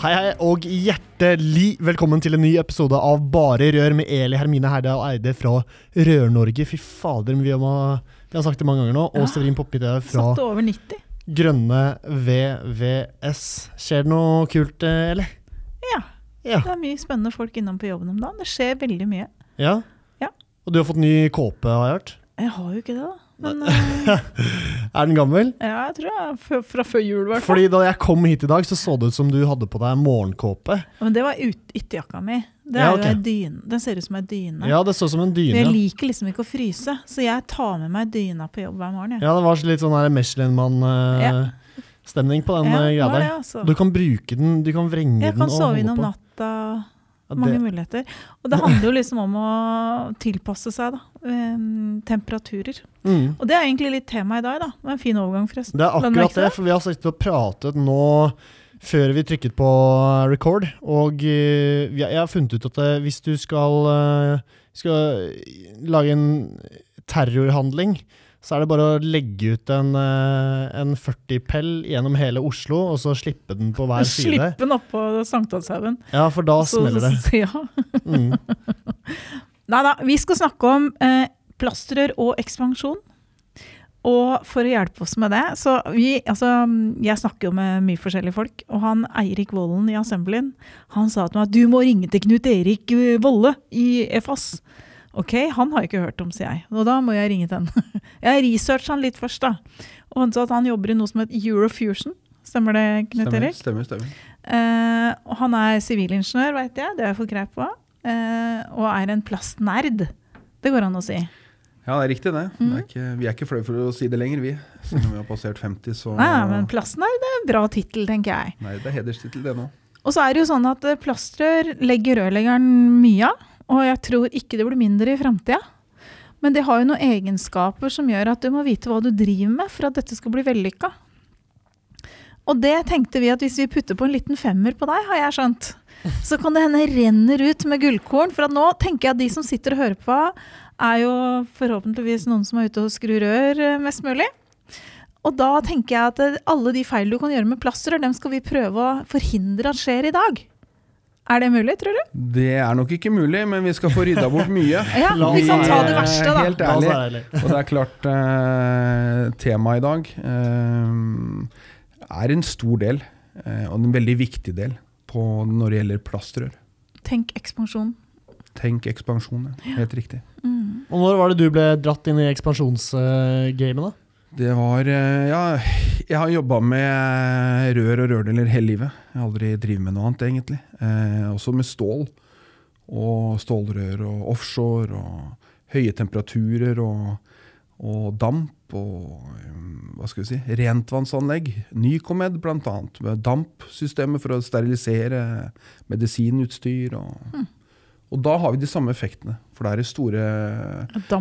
Hei, hei, og hjertelig velkommen til en ny episode av Bare rør med Eli Hermine Herdal Eide fra Rør-Norge. Fy fader, vi har, vi har sagt det mange ganger nå. Og Ja. Severin Poppide fra Satt over 90. Grønne VVS. Skjer det noe kult, eh, Eli? Ja. Ja. Det er mye spennende folk innom på jobben om dagen. Det skjer veldig mye. ja. Ja. Og du har fått ny kåpe, har jeg hørt. Jeg har jo ikke det, da. Men eh, Er den gammel? ja, jeg tror jeg er fra, før jul, i hvert fall. Fordi da jeg kom hit i dag, så så det ut som du hadde på deg morgenkåpe. Men det var ut, ytterjakka mi. Det Ja, er jo en dyne. Den ser ut som ei dyne. Ja, det så som en dyne. For jeg liker liksom ikke å fryse, så jeg tar med meg dyna på jobb hver morgen. Jeg. Ja, det var litt sånn Michelin-mann-stemning på den Ja, eh, greia der. altså. Du kan bruke den, du kan vrenge Jeg den kan og sove inn om natta. Mange det- muligheter. Og det handler jo liksom om å tilpasse seg da. em, temperaturer. Mm. Og det er egentlig litt tema i dag, da. Det var en fin overgang, forresten. Det er akkurat det, for vi har sittet og pratet nå før vi trykket på record, og eh, jeg har funnet ut at eh, hvis du skal, eh, skal lage en terrorhandling, så er det bare å legge ut en, eh, en 40-pell gjennom hele Oslo, og så slippe den på hver side. Slippe den oppå Sankthanshaugen. Ja, for da Så- smeller det. Ja. Mm. Nei da, vi skal snakke om eh, plastrør og ekspansjon. Og for å hjelpe oss med det så vi, altså, Jeg snakker jo med mye forskjellige folk, og han Eirik Vollen i Assemblyen han sa til meg at du må ringe til Knut Erik eh, Volle i EFAS. Ok, han har jeg ikke hørt om, sier jeg. Og da må jeg ringe til han. Jeg researcha han litt først, da. Og han sa at han jobber i noe som heter Eurofusion. Stemmer det, Knut Erik? stemmer, stemmer. Eh, og han er sivilingeniør, veit jeg. Det har jeg fått greie på. Eh, og er en plastnerd. Det går an å si. Ja, det er riktig det. Mm. det er ikke, vi er ikke flaue for å si det lenger, vi. Selv om vi har passert 50, så Nei, men plastnerd er en bra tittel, tenker jeg. Nei, det er hederstittel, det nå. Og så er det jo sånn at eh, plastrør legger rørleggeren mye av. Og jeg tror ikke det blir mindre i framtida. Men det har jo noen egenskaper som gjør at du må vite hva du driver med for at dette skal bli vellykka. Og det tenkte vi at hvis vi putter på en liten femmer på deg, har jeg skjønt, så kan det hende renner ut med gullkorn. For nå tenker jeg at de som sitter og hører på, er jo forhåpentligvis noen som er ute og skrur rør eh, mest mulig. Og da tenker jeg at eh, alle de feil du kan gjøre med plastrør, dem skal vi prøve å forhindre at skjer i dag. Er det mulig, tror du? Det er nok ikke mulig, men vi skal få rydda bort mye. Ja, vi kan ta det verste, da. Helt ærlig. ærlig. Og det er klart, eh, temaet i dag eh, er en stor del, eh, og en veldig viktig del, på når det gjelder plastrør. Tenk ekspansjon. Tenk ekspansjon, ja. helt riktig. Mm. Og når var det du ble dratt inn i ekspansjonsgamet, da? Det var eh, Ja, jeg har jobba med rør og rørdeler hele livet. Jeg har aldri drevet med noe annet, egentlig. Eh, også med stål. Og stålrør og offshore og høye temperaturer og, og damp og um, hva skal vi si, rentvannsanlegg. Nycomed bl.a. dampsystemet for å sterilisere medisinutstyr. Og, og da har vi de samme effektene. For det er store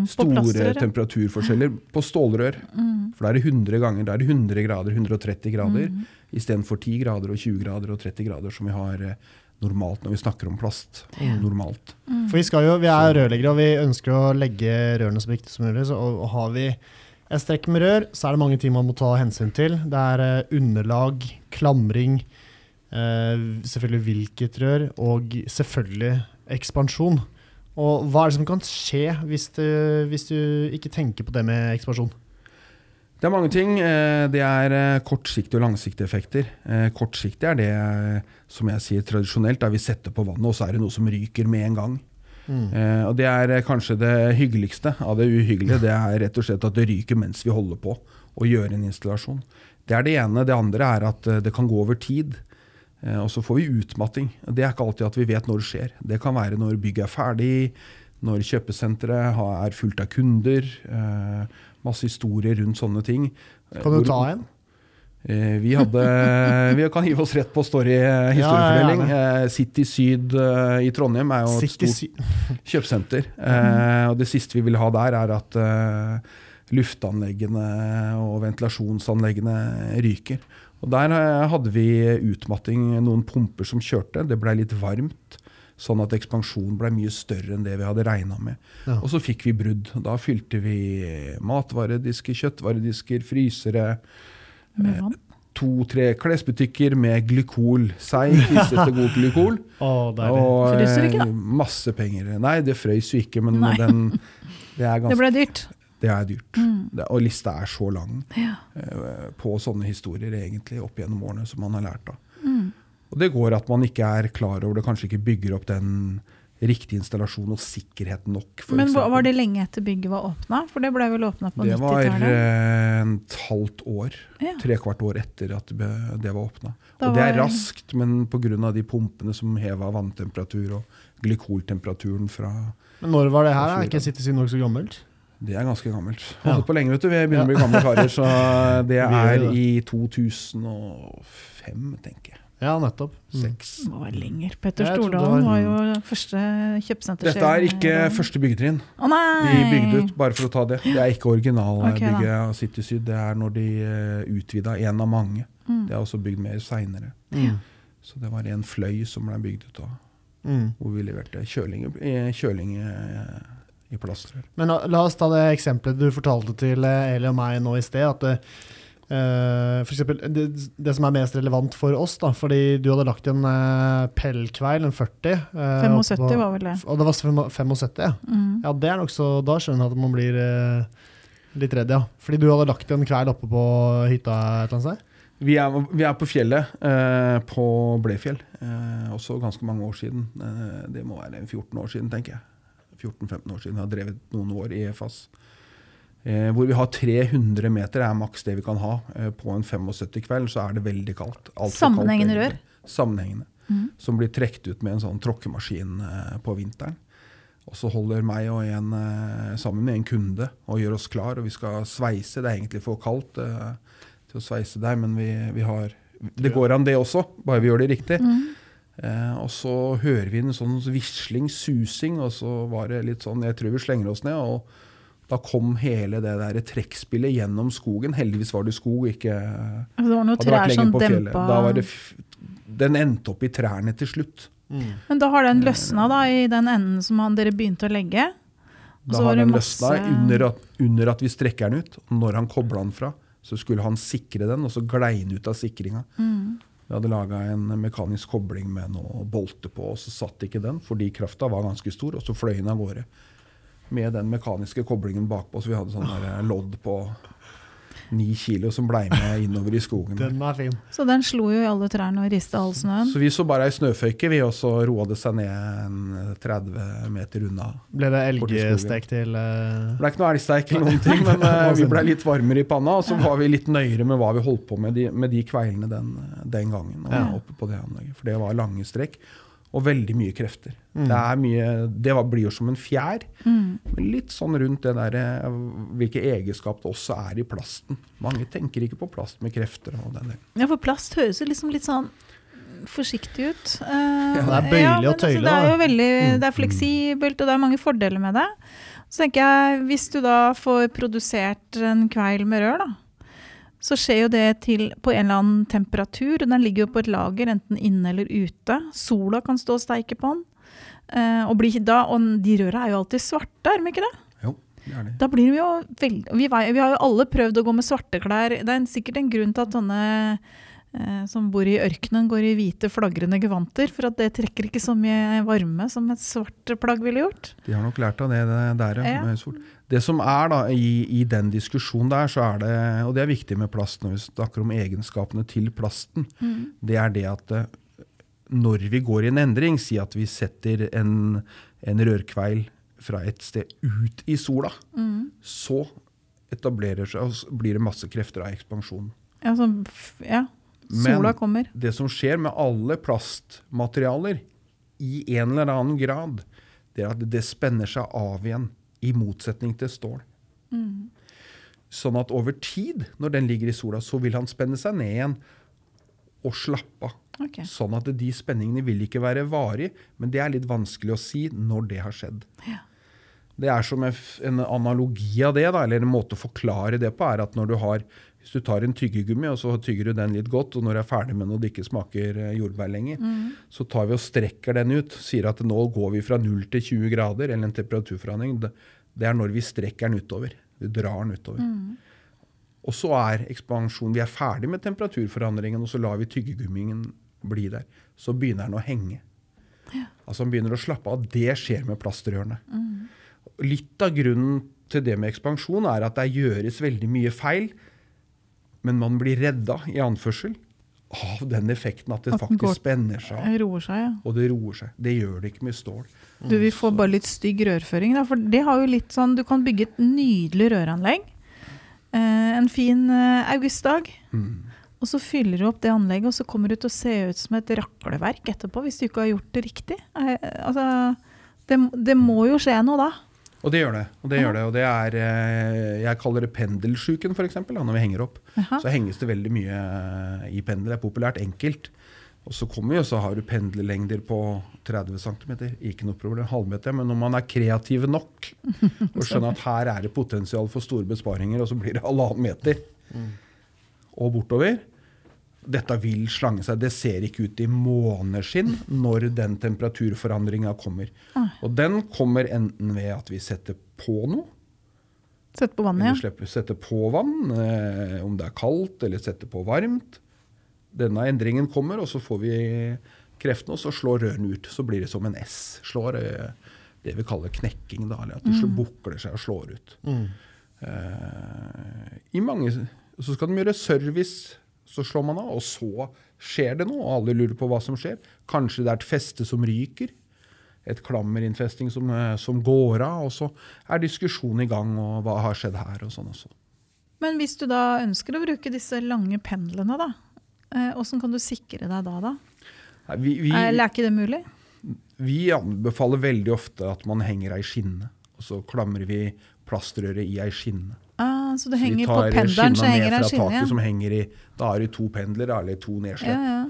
store temperaturforskjeller på stålrør. Mm. For da er det 100 ganger, da er det 100 grader, 130 grader, istedenfor 10 grader og 20 grader og 30 grader som vi har eh, normalt når vi snakker om plast. Normalt. For vi, skal jo, vi er rørleggere, og vi ønsker å legge rørene så riktig som mulig. Så, og, og har vi et strekk med rør, så er det mange ting man må ta hensyn til. Det er eh, underlag, klamring, eh, selvfølgelig hvilket rør, og selvfølgelig ekspansjon. Og hva er det som kan skje hvis du, hvis du ikke tenker på det med ekspansjon? Det er mange ting. eh, Det er eh, kortsiktige og langsiktige effekter. Eh, Kortsiktig er det eh, som jeg sier tradisjonelt, der vi setter på vannet, og så er det noe som ryker med en gang. Mm. Og det er eh, kanskje det hyggeligste av det uhyggelige. Det er rett og slett at det ryker mens vi holder på å gjøre en installasjon. Det er det ene. Det andre er at eh, det kan gå over tid. Eh, Og så får vi utmatting. Det er ikke alltid at vi vet når det skjer. Det kan være når bygget er ferdig, når kjøpesenteret er fullt av kunder, eh, masse historier rundt sånne ting. Kan du ta en? Eh, Vi, hadde, vi kan hive oss rett på story historiefordeling. Ja, Ja, ja, City Syd i Trondheim er jo et City stort kjøpesenter. Og det siste vi vil ha der, er at luftanleggene og ventilasjonsanleggene ryker. Og der eh, hadde vi utmatting, noen pumper som kjørte. Det blei litt varmt. Sånn at ekspansjonen ble mye større enn det vi hadde regna med. Ja. Og så fikk vi brudd. Da fylte vi matvaredisker, kjøttvaredisker, frysere. Med vann. To-tre klesbutikker med glykol. Seig, klissete, god glykol. Deilig. Og Fryser ikke, eh, masse penger. Nei, det frøys jo ikke, men den, det er ganske Det ble dyrt. Det er dyrt. Mm. Det, og lista er så lang Ja. uh, på sånne historier egentlig opp gjennom årene som man har lært av. Mm. Og det går at man ikke er klar over det, kanskje ikke bygger opp den riktige installasjonen og sikkerhet nok. For Men eksempel. var det lenge etter bygget var åpna? For det ble vel åpna på Det 90-tallet? eh, et halvt år. Ja. Trekvart år etter at det var åpna. Og det er raskt, men pga. de pumpene som heva vanntemperatur og glykoltemperaturen fra Men når var det her? Er ikke City Syd nokså gammelt? Det er ganske gammelt. Ja. Holdt på lenge, vet du. Vi begynner å bli gamle karer. Så det er i 2005, tenker jeg. Ja, nettopp. Mm. Seks. Det var lenger. Petter Stordalen var- var jo første kjøpesenter. Dette er ikke første byggetrinn. Å nei! De bygde ut, bare for å ta det. Det er ikke originalbygget okay, av City Syd. Det er når de uh, utvida en av mange. Mm. Det er også bygd mer seinere. Mm. Så det var en fløy som ble bygd ut da. Mm. Hvor vi leverte kjøling, kjøling eh, i plastrør. Men la, la oss ta det eksempelet du fortalte til eh, Eli og meg nå i sted. at det, Uh, for eksempel, det, det som er mest relevant for oss, da, fordi du hadde lagt en uh, pellkveil, en 40 uh, 75 på- var vel det. Og det var 75, ja. Mm. Ja, det er nok så, Da skjønner jeg at man blir uh, litt redd, ja. Fordi du hadde lagt en kveil oppe på hytta et eller annet sted? Vi er, vi er på fjellet, eh, på Blefjell. Eh, også ganske mange år siden. Eh, det må være 14 år siden, tenker jeg. 14-15 år siden. Jeg har drevet noen år i EFAS. Eh, hvor vi har 300 meter, er maks det vi kan ha. Eh, på en 75-kveld så er det veldig kaldt. Alt for kaldt, Sammenhengende egentlig. Sammenhengende. Mm. Som blir trukket ut med en sånn tråkkemaskin eh, på vinteren. Og så holder meg og en eh, sammen med en kunde og gjør oss klar, og vi skal sveise. Det er egentlig for kaldt eh, til å sveise der, men vi, vi har Det går an, det også, bare vi gjør det riktig. Mm. Eh, og så hører vi en sånn visling, susing, og så var det litt sånn Jeg tror vi slenger oss ned. og da kom hele det der trekkspillet gjennom skogen. Heldigvis var det skog, ikke Det var noen trær som dempa Da var det f den endte opp i trærne til slutt. Men da har den løsna da, i den enden som han, dere begynte å legge? Da har den masse- løsna under at, under at vi strekker den ut. Når han kobla den fra, så skulle han sikre den, og så glei den ut av sikringa. Mm. Vi hadde laga en mekanisk kobling med noe bolter på, og så satt ikke den fordi krafta var ganske stor, og så fløy den av gårde. Med den mekaniske koblingen bakpå, så vi hadde sånn lodd på ni kilo som blei med innover i skogen. Den er fin. Så den slo jo i alle trærne og rista all snøen. Så vi så bare ei snøføyke, vi, og så roa det seg ned en 30 meter unna. Ble det elgstek til uh... Det ble ikke noe elgstek eller noen ting, men uh, vi ble litt varmere i panna. Og så var vi litt nøyere med hva vi holdt på med de, med de kveilene den, den gangen. Og Ja. oppe på det anlegget, For det var lange strekk. Og veldig mye krefter. Mm. Det, er mye, det blir jo som en fjær, Mm. men litt sånn rundt det der, eh, hvilke egenskap det også er i plasten. Mange tenker ikke på plast med krefter. og den der. Ja, for plast høres jo liksom litt sånn forsiktig ut. Uh, Ja, det er bøyelig men og altså, Det er jo veldig, Mm. det er fleksibelt, og det er mange fordeler med det. Så tenker jeg, hvis du da får produsert en kveil med rør, da, så skjer jo det til på en eller annen temperatur. Den ligger jo på et lager, enten inne eller ute. Sola kan stå og steike på den. Eh, og, bli, da, og de røra er jo alltid svarte, er de ikke det? Jo, det er det. Da blir vi jo veldig vi, vi har jo alle prøvd å gå med svarte klær. Det er en, sikkert en grunn til at sånne som bor i ørkenen, går i hvite, flagrende gevanter. For at det trekker ikke så mye varme som et svart plagg ville gjort. De har nok lært av det, der, ja. Det som er da, i, i den diskusjonen der, så er det, og det er viktig med plast når vi snakker om egenskapene til plasten, det er det at eh, når vi går i en endring, si at vi setter en, en rørkveil fra et sted ut i sola, så etablerer seg, og blir det masse krefter av ekspansjon. Ja, sånn, ja. Men- Sola kommer. Det som skjer med alle plastmaterialer, i en eller annen grad, det er at det spenner seg av igjen, i motsetning til stål. Sånn at over tid, når den ligger i sola, så vil han spenne seg ned igjen og slappe av. Okay. Sånn at de spenningene vil ikke være varige, men det er litt vanskelig å si når det har skjedd. Ja. Det er som en en analogi av det, da, eller en måte å forklare det på, er at når du har hvis du tar en tyggegummi og så tygger du den litt godt, og når du er ferdig med noe det ikke smaker eh, jordbær lenger, så tar vi og strekker den ut. Sier at nå går vi fra 0 til 20 grader, eller en temperaturforandring. Det, er når vi strekker den utover. Vi drar den utover. Og så er ekspansjon Vi er ferdig med temperaturforandringen, og så lar vi tyggegummien bli der. Så begynner den å henge. Altså den begynner å slappe av. Det skjer med plastrørene. Litt av grunnen til det med ekspansjon er at det gjøres veldig mye feil, men man blir redda, i anførsel, av den effekten at det At faktisk går- spenner seg av. Seg, ja. Og det roer seg. Det gjør det ikke med stål. Du, vi får bare litt stygg rørføring, da. For det har jo litt sånn Du kan bygge et nydelig røranlegg eh, en fin eh, augustdag. Mm. Og så fyller du opp det anlegget, og så kommer du til å se ut som et rakleverk etterpå, hvis du ikke har gjort det riktig. Eh, altså, det, det må jo skje noe da. Og det gjør det. Og det, gjør det, og det er eh, Jeg kaller det pendelsjuken, f.eks. Når vi henger opp. Aha. Så henges det veldig mye eh, i pendel. Det er populært enkelt. Og så kommer vi, og så har du pendlerlengder på 30 cm. Ikke noe problem. Halvmeter. Men når man er kreativ nok og skjønner at her er det potensial for store besparinger, og så blir det halvannen meter og bortover dette vil slange seg. Det ser ikke ut i måneskinn når den temperaturforandringa kommer. Ah. Og den kommer enten ved at vi setter på noe, Sett på vannet, ja. slipper sette på vann, eh, om det er kaldt eller setter på varmt. Denne endringen kommer, og så får vi kreftene, og så slår rørene ut. Så blir det som en S. Slår eh, det vi kaller knekking, da, eller at de mm. bukler seg og slår ut. Eh, I mange, så skal de gjøre service, så slår man av, og så skjer det noe, og alle lurer på hva som skjer. Kanskje det er et feste som ryker, et klammerinnfesting som, eh, som går av, og så er diskusjonen i gang, og hva har skjedd her, og sånn også. Men hvis du da ønsker å bruke disse lange pendlene, da, eh, åssen kan du sikre deg da? da? Nei, Vi, vi, Eller er ikke det mulig? vi anbefaler veldig ofte at man henger ei skinne, og så klamrer vi plastrøret i ei skinne. Så det henger på pendelen, så henger fra skinne taket henger i, Da er det to pendler, eller to Ja, ja.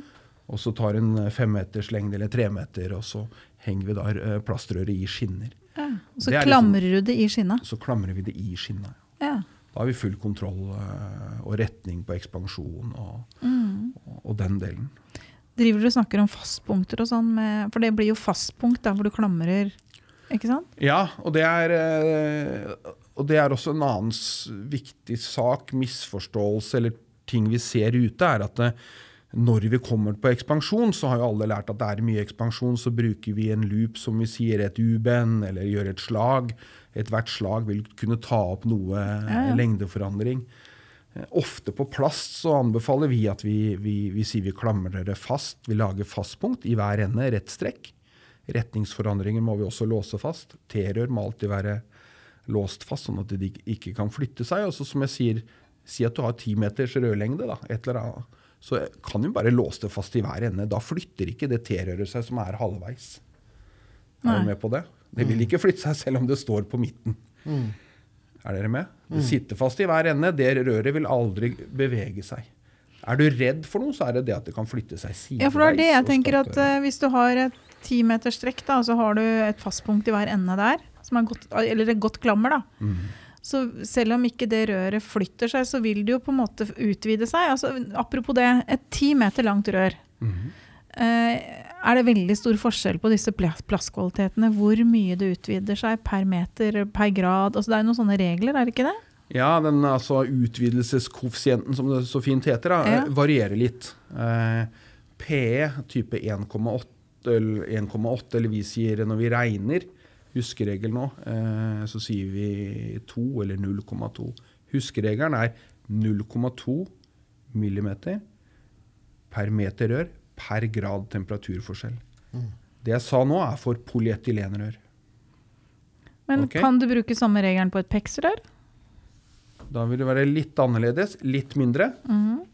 Og så tar en femmeters lengde eller tremeter, og så henger vi da eh, plastrøret i skinner. ja. Og så Det liksom- klamrer du det i skinna? Så klamrer vi det i skinna. Ja. Da har vi full kontroll eh, og retning på ekspansjon og, Mm. og, den delen. Driver du og snakker om fastpunkter og sånn, med, for det blir jo fastpunkt der hvor du klamrer, ikke sant? Ja, og det er, eh, og det er også en annen viktig sak, misforståelse eller ting vi ser ute, er at det, når vi kommer på ekspansjon, så har jo alle lært at det er mye ekspansjon, så bruker vi en loop som vi sier et U-bend, eller gjør et slag. Ethvert slag vil kunne ta opp noe Ja, ja. lengdeforandring. Eh, Ofte på plast så anbefaler vi at vi, vi, vi sier vi klamrer det fast. Vi lager fastpunkt i hver ende, rett strekk. Retningsforandringer må vi også låse fast. T-rør må alltid være låst fast, sånn at de ikke kan flytte seg. Og så som jeg sier, si at du har ti meters rørlengde, da, et eller annet. Så kan du bare låse det fast i hver ende. Da flytter ikke det T-røret seg som er halvveis. Er du med på det? Det vil ikke flytte seg selv om det står på midten. Er dere med? Det sitter fast i hver ende. Det røret vil aldri bevege seg. Er du redd for noe, så er det det at det kan flytte seg sideveis. Ja, for det er det jeg tenker at eh, hvis du har et ti meters strekk, da, så har du et fastpunkt i hver ende der, som er godt, eller et godt klammer, da. Mm. Så selv om ikke det røret flytter seg, så vil det jo på en måte utvide seg. Altså, apropos det, et ti meter langt rør. Mm. Eh, er det veldig stor forskjell på disse plasskvalitetene? Hvor mye det utvider seg per meter, per grad? Altså, det er jo noen sånne regler, er det ikke det? Ja, den altså, utvidelseskoeffisienten, som det så fint heter, da, Ja. eh, varierer litt. Eh, PE type 1,8 eller 1,8, eller vi sier når vi regner, huskeregel nå, eh, så sier vi 2 eller 0,2. Huskeregelen er 0,2 millimeter per meter rør per grad temperaturforskjell. Det jeg sa nå, er for polyetylenrør. Men okay? kan du bruke samme regelen på et PEX-rør? Da vil det være litt annerledes, litt mindre. Mhm.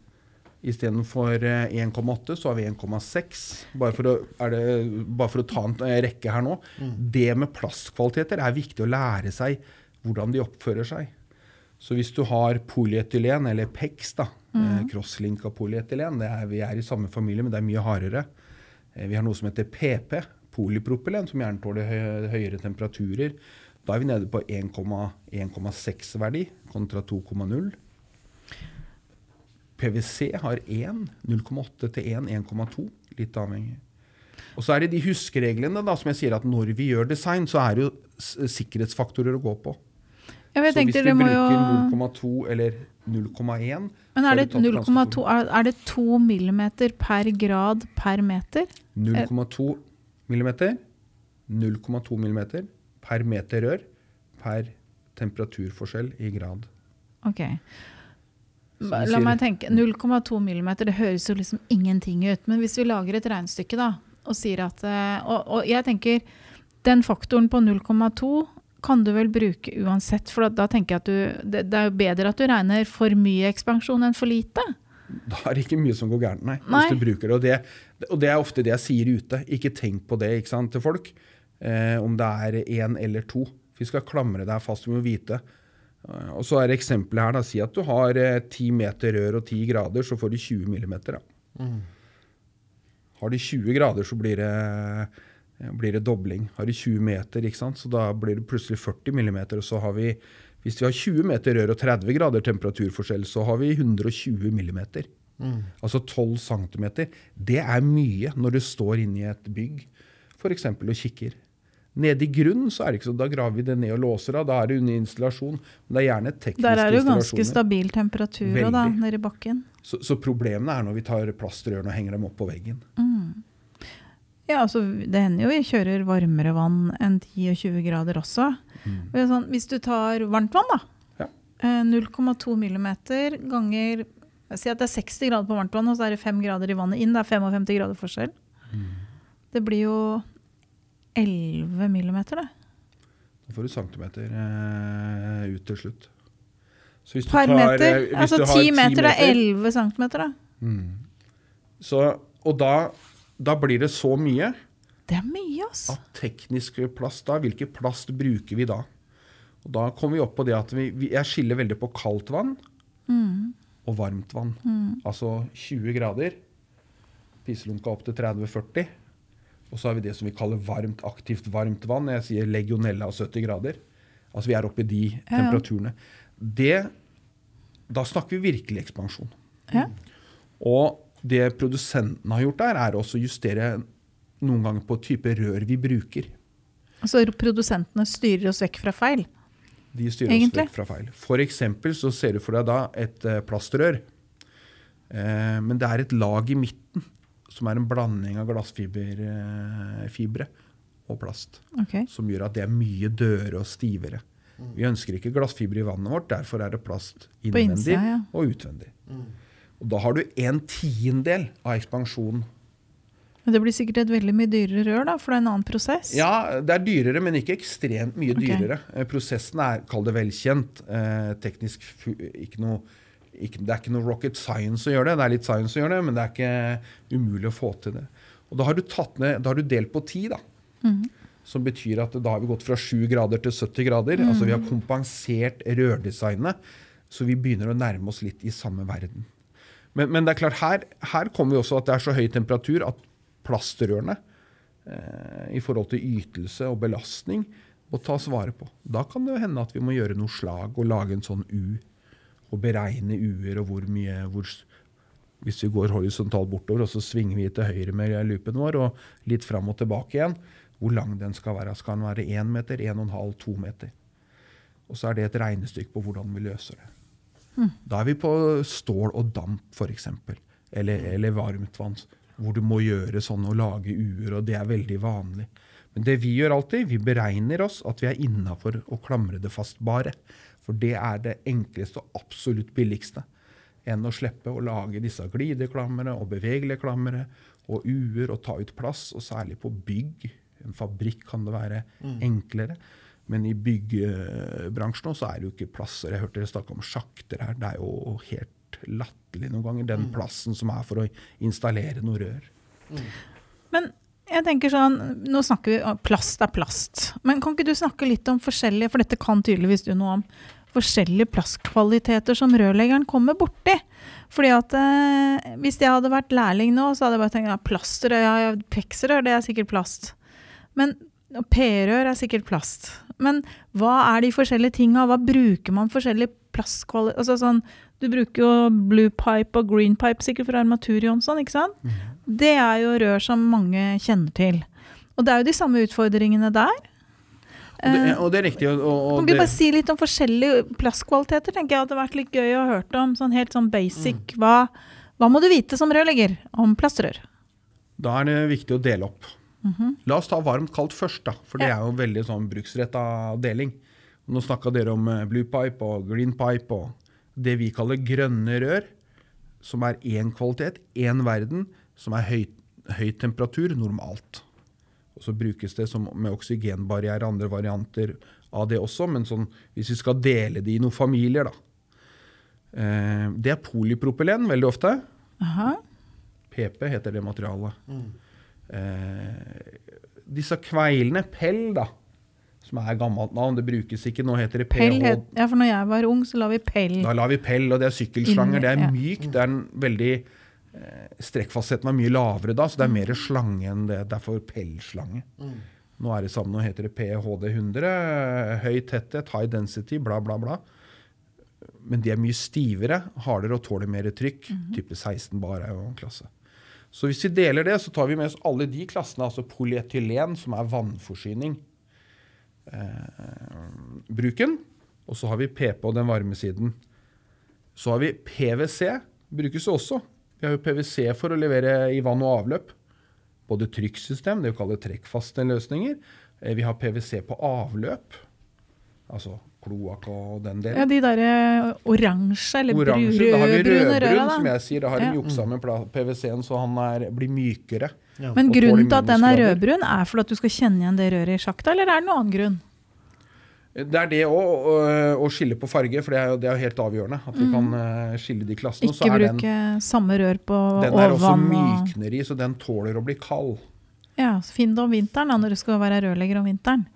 Istedenfor eh, 1,8 så har vi 1,6. Bare, bare for å ta en eh, rekke her nå. Det med plastkvaliteter er viktig å lære seg hvordan de oppfører seg. Så hvis du har polyetylen, eller PEX, da, mm. crosslinka polyetylen, det er, vi er i samme familie, men det er mye hardere. Eh, vi har noe som heter PP, polypropylen, som gjerne tåler høy, høyere temperaturer. Da er vi nede på 1,6 verdi kontra 2,0. PwC har 1, 0,8 til 1, 1,2. Litt avhengig. Og så er det de huskereglene da, som jeg sier at når vi gjør design, så er det jo sikkerhetsfaktorer å gå på. Ja, så hvis du bruker jo 0,2 eller 0,1 Men er det du tatt ganske 0,2 er, det 2 millimeter per grad per meter? 0,2 millimeter, 0,2 millimeter per meter rør per temperaturforskjell i grad. Ok. La meg tenke, 0,2 millimeter, det høres jo liksom ingenting ut. Men hvis vi lager et regnestykke da, og sier at eh, og, og jeg tenker, den faktoren på 0,2 kan du vel bruke uansett. For da, tenker jeg at du, det, det er jo bedre at du regner for mye ekspansjon enn for lite. Da er det ikke mye som går gærent, nei. Nei. Hvis du bruker det. Og, det. og det er ofte det jeg sier ute. Ikke tenk på det sant, til folk. Eh, om det er én eller to. Vi skal klamre deg fast, du må vite. Og så er eksempelet her, da. Si at du har eh, 10 meter rør og 10 grader, så får du 20 millimeter. Da. Har du 20 grader, så blir det, eh, blir det dobling. Har du 20 meter, så da blir det plutselig 40 millimeter. Og så har vi, hvis vi har 20 meter rør og 30 grader temperaturforskjell, så har vi 120 millimeter. Altså 12 centimeter. Det er mye når du står inne i et bygg for eksempel, og kikker. Nede i grunnen så er det ikke sånn, da graver vi det ned og låser av. Da er det under installasjon. Men det er gjerne tekniske installasjoner. Der er det jo ganske stabil temperatur også da, Veldig. nede i bakken. Så, så problemene er når vi tar plastrørene og henger dem opp på veggen. Ja, altså det hender jo vi kjører varmere vann enn 10-20 grader også. Mm. Sånn, hvis du tar varmt vann, da. Ja. eh, 0,2 millimeter ganger Si at det er 60 grader på varmt vann, og så er det 5 grader i vannet inn. Det er 55 grader forskjell. Det blir jo 11 millimeter, det. Da får du centimeter eh, ut til slutt. Så hvis du Per tar, meter. eh, hvis Altså du har 10 meter er 11 centimeter, da. Så, og da, da blir det så mye Det er mye, altså. at teknisk plast da, hvilken plast bruker vi da? Og da kommer vi opp på det at vi, vi, jeg skiller veldig på kaldt vann og varmt vann. Altså 20 grader, pisselunka opp til 30-40. Og så har vi det som vi kaller varmt, aktivt varmt vann. Jeg sier legionella og 70 grader. Altså vi er oppe i de ja. temperaturene. Det, da snakker vi virkelig ekspansjon. Ja. Og det produsenten har gjort der, er også å justere noen ganger på type rør vi bruker. Så produsentene styrer oss vekk fra feil. De styrer oss vekk fra feil. For eksempel så ser du for deg da et eh, plastrør. Eh, men det er et lag i midten som er en blanding av glassfibre eh, og plast. Okay. Som gjør at det er mye dødere og stivere. Vi ønsker ikke glassfiber i vannet vårt, derfor er det plast innvendig innsida, ja. og utvendig. Og da har du en tiendedel av ekspansjonen Men det blir sikkert et veldig mye dyrere rør, da, for det er en annen prosess. Ja, det er dyrere, men ikke ekstremt mye dyrere. Okay. Prosessen er, kall det velkjent, eh, teknisk ikke noe ikke, Det er ikke noe rocket science å gjøre det. Det er litt science å gjøre det, men det er ikke umulig å få til det. Og da har du, tatt ned, da har du delt på ti, da. Som betyr at da har vi gått fra 7 grader til 70 grader. Altså vi har kompensert rørdesignet, så vi begynner å nærme oss litt i samme verden. Men, men det er klart, her, her kommer vi også at det er så høy temperatur at plastrørene eh, i forhold til ytelse og belastning må tas vare på. Da kan det hende at vi må gjøre noe slag og lage en sånn U. Og beregne U-er og hvor mye hvor, Hvis vi går horisontalt bortover og så svinger vi til høyre med loopen vår og litt fram og tilbake igjen, hvor lang den skal være. Skal den være 1 meter, 1,5, 2 meter? Og så er det et regnestykke på hvordan vi løser det. Da er vi på stål og damp, f.eks. Eller, eller varmtvann, hvor du må gjøre sånn og lage uer, og det er veldig vanlig. Men det vi gjør alltid, vi beregner oss at vi er innafor å klamre det fast bare. For det er det enkleste og absolutt billigste. Enn å slippe å lage disse glideklammere og bevegelige og uer og ta ut plass, og særlig på bygg. En fabrikk kan det være enklere. Men i byggebransjen også er det jo ikke plasser. Jeg hørte dere snakke om sjakter her. Det er jo helt latterlig noen ganger, den plassen som er for å installere noe rør. Men jeg tenker sånn, nå snakker vi om plast er plast. Men kan ikke du snakke litt om forskjellige, for dette kan tydeligvis du noe om, forskjellige plastkvaliteter som rørleggeren kommer borti. Fordi at eh, Hvis jeg hadde vært lærling nå, så hadde jeg bare tenkt at plastrør, ja, pekserør, det er sikkert plast. Men P-rør er sikkert plast. Men hva er de forskjellige tinga? Hva bruker man forskjellig plastkvalitet altså sånn, Du bruker jo blue pipe og green pipe sikkert for armatur, Jonsson, ikke sant? Det er jo rør som mange kjenner til. Og det er jo de samme utfordringene der. Og det, Eh, og det er riktig. Og, og kan vi du bare si litt om forskjellige plastkvaliteter? tenker jeg hadde vært litt gøy å ha hørt om. sånn Helt sånn basic. Mm. Hva, hva må du vite som rørlegger om plastrør? Da er det viktig å dele opp. Mhm. La oss ta varmt kaldt først, da, for det er jo veldig sånn bruksretta deling. Nå snakka dere om eh, blue pipe og green pipe og det vi kaller grønne rør, som er én kvalitet, én verden, som er høy, høy temperatur normalt. Og så brukes det som med oksygenbarriere, andre varianter av det også, men sånn, hvis vi skal dele det i noen familier, da. Eh, det er polypropylen veldig ofte. Aha. PP heter det materialet. Eh, disse kveilene, pell, da, som er gammelt navn, det brukes ikke, nå heter det Pell PH. het, ja, for når jeg var ung, så la vi pell. Da la vi pell, og det er sykkelslanger. Det er mykt, det er en veldig eh, Strekkfastheten var mye lavere da, så det er mer slange enn det. Derfor pellslange. Nå er det samme, nå heter det PHD100. eh, Høy tetthet, high density, bla, bla, bla. Men de er mye stivere, hardere og tåler mer trykk. Type 16 bar er jo en klasse. Så hvis vi deler det, så tar vi med oss alle de klassene, altså polyetylen, som er vannforsyning. Eh, bruken. Og så har vi PP og den varme siden. Så har vi PwC. Brukes også. Vi har jo PwC for å levere i vann og avløp. Både trykksystem, det vi kaller trekkfaste løsninger. Eh, Vi har PwC på avløp. Altså kloakk og den delen. Ja, de derre oransje eller Oransje. Da har vi rødbrune rødbrun, røra. som jeg sier. Da har Ja. de juksa med PwC-en så han er, blir mykere. Ja. Men grunnen til at den er rødbrun, er for at du skal kjenne igjen det røret i sjakta, eller er det noen annen grunn? Det er det òg, å skille på farge, for det er jo, det er helt avgjørende. At vi kan eh, skille de klassene. Mm. Ikke er den, bruke samme rør på den er også ovan og mykner i, så den tåler å bli kald. Ja, så Finn det om vinteren da, når du skal være rørlegger om vinteren.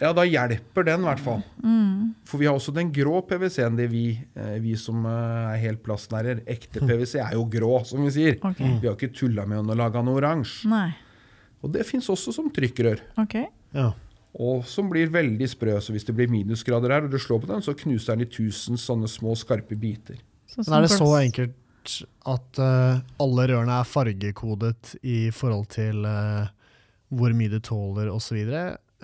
Ja, da hjelper den i hvert fall. Mm. For vi har også den grå PwC-en, det vi, eh, vi som eh, er helt plastnærer. Ekte PwC er jo grå, som vi sier. Okay. Vi har ikke tulla med å lage den oransje. Og det fins også som trykkrør. Ok. Ja. Og som blir veldig sprø. Så hvis det blir minusgrader her, og du slår på den, så knuser den i tusen sånne små, skarpe biter. Sånn Men er det så enkelt at uh, alle rørene er fargekodet i forhold til uh, hvor mye det tåler osv.?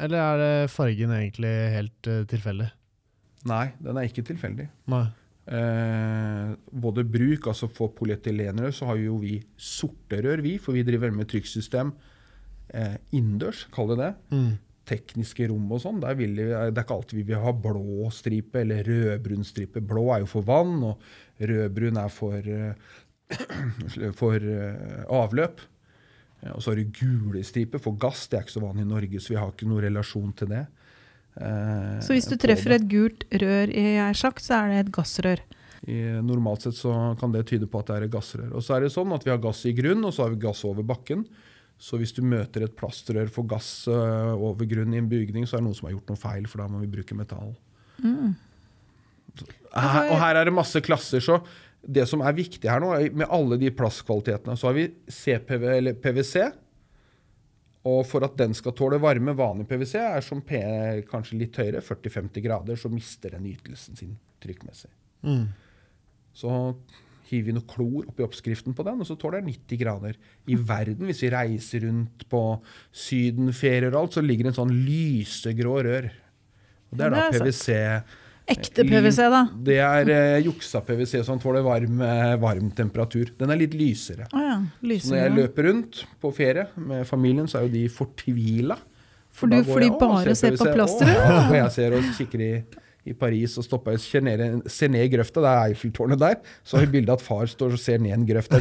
Eller er det fargen egentlig helt uh, tilfeldig? Nei, den er ikke tilfeldig. Nei. Eh, både bruk, altså for polyetylenrør, så har jo vi sorte rør, vi, for vi driver med trykksystem eh, innendørs, kall det det. Mm. Tekniske rom og sånn. Vi, det er ikke alltid vi vil ha blå stripe eller rødbrun stripe. Blå er jo for vann, og rødbrun er for, eh, for eh, avløp. Eh, og så har du gule striper for gass. Det er ikke så vanlig i Norge, så vi har ikke noen relasjon til det. Så hvis du treffer et gult rør i ei sjakt, så er det et gassrør. I, normalt sett så kan det tyde på at det er et gassrør. Og så er det sånn at vi har gass i grunn, og så har vi gass over bakken. Så hvis du møter et plastrør for gass øh, over grunn i en bygning, så er det noen som har gjort noe feil, for da må vi bruke metall. Mm. Her, og her er det masse klasser, så det som er viktig her nå, er med alle de plastkvalitetene, så har vi CPV, eller PwC. Og for at den skal tåle varme, vanlig PwC er som P kanskje litt høyere, 40-50 grader, så mister den ytelsen sin trykkmessig. Mm. Så hiver vi noe klor oppi oppskriften på den, og så tåler den 90 grader. I verden, hvis vi reiser rundt på sydenferier og alt, så ligger det en sånn lysegrå rør. Og det er da Det er PwC. Ekte PwC, da. Det er eh, juksa PwC som tåler varm, eh, varm temperatur. Den er litt lysere. Å ja. Så når jeg løper rundt på ferie med familien, så er jo de fortvila. For for du- fordi bare ser på plasteret?» «Å, Ja, og jeg ser og kikker i, i Paris og stopper og ser ned, ser ned i grøfta, det er Eiffeltårnet der. Så har vi bilde av at far står og ser ned i en grøft.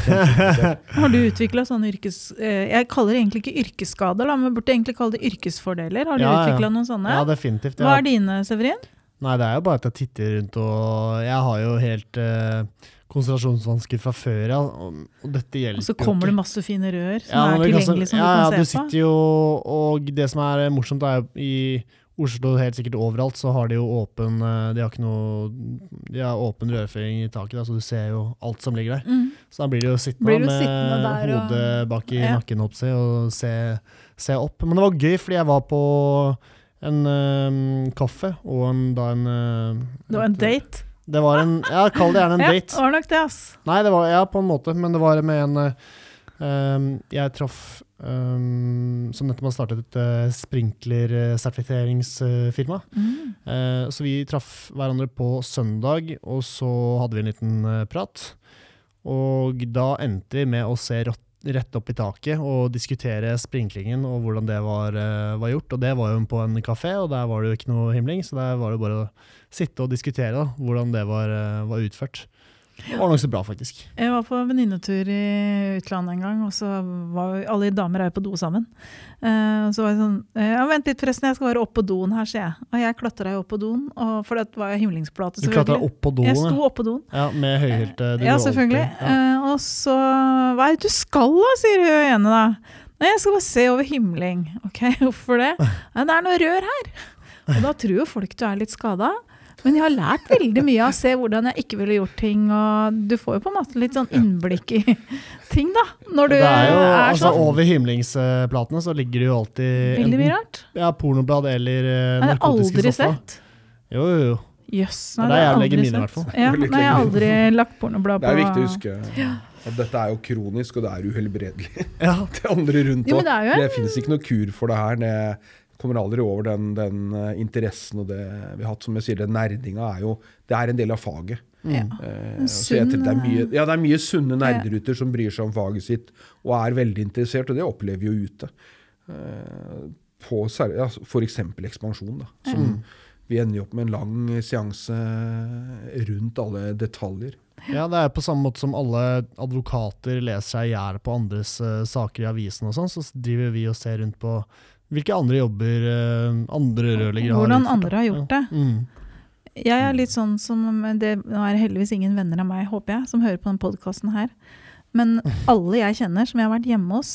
Har du utvikla sånne yrkes... eh, Jeg kaller det egentlig ikke yrkesskader, da, men burde egentlig kalle det yrkesfordeler. Har du Ja, ja. utvikla noen sånne? Ja, definitivt. Hva er dine, Severin? Nei, det er jo bare at jeg titter rundt, og jeg har jo helt eh, konsentrasjonsvansker fra før, ja. Og, og dette hjelper Og så kommer det masse fine rør som Ja, er tilgjengelige, som ja, du ja, kan du se på. sitter jo, og det som er morsomt, er jo i Oslo helt sikkert overalt, så har de jo åpen eh, De har ikke noe De har åpen rørføring i taket, da, så du ser jo alt som ligger der. Mm. Så da blir du jo sittende Blir med sittende hodet og- bak i Ja. nakken opp, og se, se opp. Men det var gøy, fordi jeg var på en um, kaffe og en, da en eh, Det var en date. Det var en Ja, kall det gjerne en Ja, date. det var nok det, ass. Nei, det var ja, på en måte, men det var med en eh, um, Jeg traff um, som nettopp har startet et uh, sprinklersertifiseringsfirma. Mm. Uh, så vi traff hverandre på søndag, og så hadde vi en liten uh, prat. Og da endte vi med å se rått, rett opp i taket og diskutere sprinklingen og hvordan det var, eh, var gjort. Og det var jo på en kafé, og der var det jo ikke noe himling, så der var det bare å sitte og diskutere da, hvordan det var, eh, var utført. Det var nokså bra, faktisk. Jeg var på venninnetur i utlandet en gang, og så var alle damer er jo på do sammen. Og så var jeg sånn eh, ja, Vent litt, forresten, jeg skal være opp på doen her, sier jeg. Og jeg klatra jo opp på doen, for det var jo himlingsplate, Du klatra opp på doen, Jeg sto opp på doen. ja, med høyhælte Ja, selvfølgelig. Ja. Eh, og så Hva er det du skal, da, sier hun ene da. Nei, jeg skal bare se over himling. Ok, hvorfor det? Det er noe rør her. Og da tror jo folk du er litt skada. Men jeg har lært veldig mye av å se hvordan jeg ikke ville gjort ting. Og du får jo på en måte litt sånn innblikk i ting, da. Når du Det er jo, er altså sånn. Over himlingsplatene så ligger det jo alltid Veldig mye rart. Ja, pornoblad eller eh, Det har narkotiske aldri stoffer. sett. Jo, jo, jo. Jøss. Yes, nei, det har jeg jeg legger aldri mine, i hvert sett. fall. Ja, nei, jeg har aldri lagt pornoblad på Det er viktig å huske at dette er jo kronisk, og det er uhelbredelig. Ja. Det andre rundt òg. det jo en Det finnes ikke noe kur for det her. Det kommer aldri over den, den eh, interessen og det vi har hatt. Som jeg sier, den nerdinga er jo Det er en del av faget. ja. Eh, tror det, er mye, ja, det er mye sunne nerderuter som bryr seg om faget sitt og er veldig interessert, og det opplever vi jo ute. Eh, på ja, F.eks. ekspansjon. Da, som Vi ender opp med en lang seanse rundt alle detaljer. ja, det er på samme måte som alle advokater leser seg i hjel på andres uh, saker i avisen og sånn, så driver vi og ser rundt på hvilke andre jobber eh, andre rørleggere har Hvordan andre har gjort det. Ja. Mm. Jeg er litt sånn som det, Nå er det heldigvis ingen venner av meg, håper jeg, som hører på denne podkasten her. Men alle jeg kjenner som jeg har vært hjemme hos,